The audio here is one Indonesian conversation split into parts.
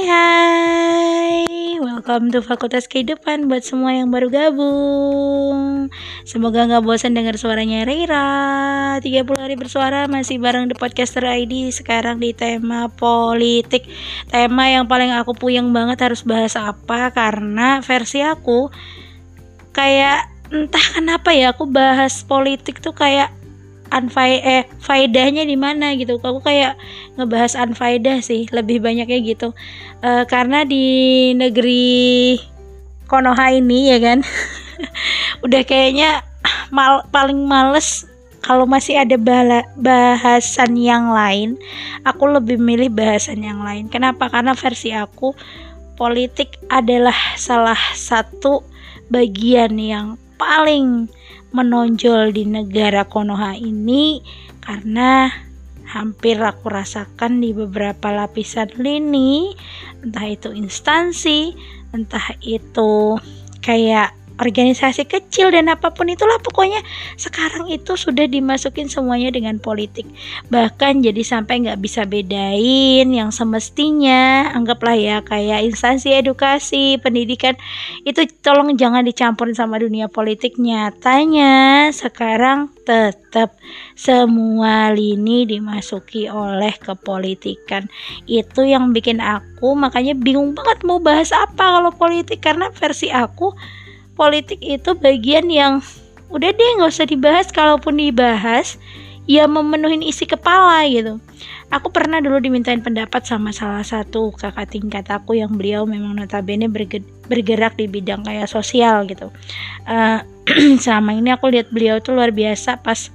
Hai hai. Welcome to Fakultas Kehidupan Buat semua yang baru gabung. Semoga gak bosan dengar suaranya Reira 30 hari bersuara Masih bareng The Podcaster ID Sekarang di tema politik. Tema yang paling aku puyeng banget Harus bahas apa Karena versi aku Kayak entah kenapa ya Aku bahas politik tuh kayak anfai eh faedahnya di mana gitu. Aku kayak ngebahas anfaedah sih lebih banyaknya gitu. Uh, karena di negeri Konoha ini ya kan udah kayaknya mal paling males kalau masih ada bahasan yang lain aku lebih milih bahasan yang lain. Kenapa? Karena versi aku politik adalah salah satu bagian yang paling menonjol di negara Konoha ini karena hampir aku rasakan di beberapa lapisan lini entah itu instansi entah itu kayak organisasi kecil dan apa pun itulah pokoknya sekarang itu sudah dimasukin semuanya dengan politik. Bahkan jadi sampai nggak bisa bedain yang semestinya. Anggaplah ya kayak instansi edukasi pendidikan. Itu tolong jangan dicampurin sama dunia politik. Nyatanya sekarang tetap semua lini dimasuki oleh kepolitikan. Itu yang bikin aku makanya bingung banget mau bahas apa kalau politik. Karena versi aku politik itu bagian yang udah deh nggak usah dibahas. Kalaupun dibahas ya memenuhi isi kepala gitu. Aku pernah dulu dimintain pendapat sama salah satu kakak tingkat aku yang beliau memang notabene bergerak di bidang kayak sosial gitu. Uh, selama ini aku lihat beliau tuh luar biasa pas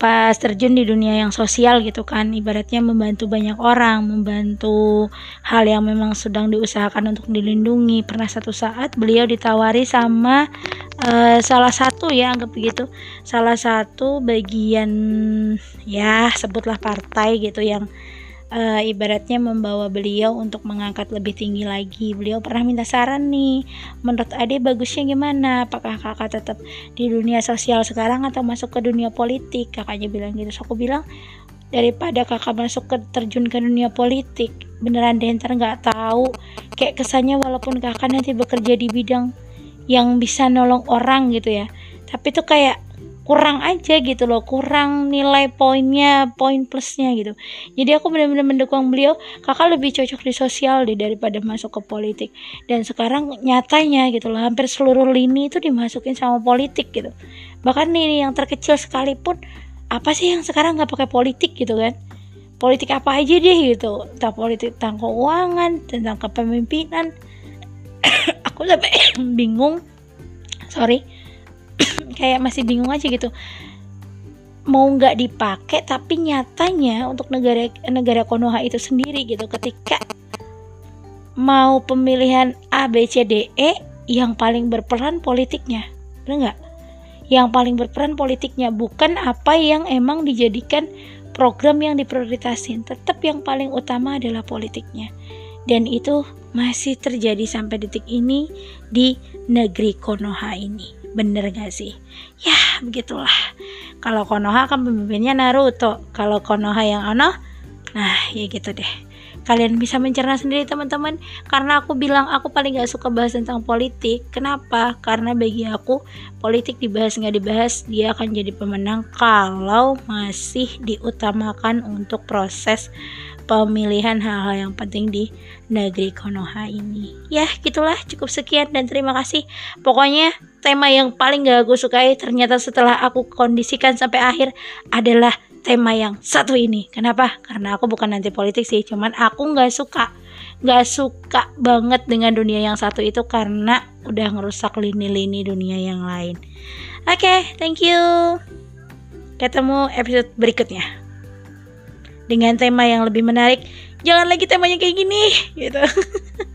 pas terjun di dunia yang sosial gitu kan. Ibaratnya membantu banyak orang membantu hal yang memang sedang diusahakan untuk dilindungi. Pernah satu saat beliau ditawari sama uh, salah satu ya anggap begitu. Salah satu bagian ya sebutlah partai gitu yang uh, ibaratnya membawa beliau untuk mengangkat lebih tinggi lagi. Beliau pernah minta saran nih, menurut Ade bagusnya gimana? Apakah kakak tetap di dunia sosial sekarang atau masuk ke dunia politik? Kakaknya bilang gitu. So, aku bilang daripada kakak masuk ke terjun ke dunia politik, beneran deh ntar nggak tahu. Kayak kesannya walaupun kakak nanti bekerja di bidang yang bisa nolong orang gitu ya, tapi tuh kayak kurang aja gitu loh kurang nilai poinnya poin plusnya gitu. Jadi aku benar-benar mendukung beliau. Kakak lebih cocok di sosial deh daripada masuk ke politik. Dan sekarang nyatanya gitu loh hampir seluruh lini itu dimasukin sama politik gitu. Bahkan ini yang terkecil sekalipun apa sih yang sekarang nggak pakai politik gitu kan? Politik apa aja deh gitu. Tentang politik tentang keuangan tentang kepemimpinan. Aku sampai bingung. Sorry kayak masih bingung aja gitu. Mau nggak dipakai tapi nyatanya untuk negara negara Konoha itu sendiri gitu. Ketika mau pemilihan A B C D E yang paling berperan politiknya. Benar nggak? Yang paling berperan politiknya bukan apa yang emang dijadikan program yang diprioritasin. Tetap yang paling utama adalah politiknya dan itu masih terjadi sampai detik ini di negeri Konoha ini. Bener gak sih? Ya begitulah. Kalau Konoha kan pemimpinnya Naruto. Kalau Konoha yang Ono nah ya gitu deh. Kalian bisa mencerna sendiri teman-teman. Karena aku bilang aku paling gak suka bahas tentang politik. Kenapa? Karena bagi aku politik dibahas nggak dibahas dia akan jadi pemenang kalau masih diutamakan untuk proses pemilihan hal-hal yang penting di negeri Konoha ini. Ya, gitulah cukup sekian dan terima kasih. Pokoknya tema yang paling gak aku sukai ternyata setelah aku kondisikan sampai akhir adalah tema yang satu ini. Kenapa? Karena aku bukan anti politik sih, cuman aku nggak suka nggak suka banget dengan dunia yang satu itu karena udah ngerusak lini-lini dunia yang lain. Oke, okay, thank you. Ketemu episode berikutnya dengan tema yang lebih menarik. Jangan lagi temanya kayak gini gitu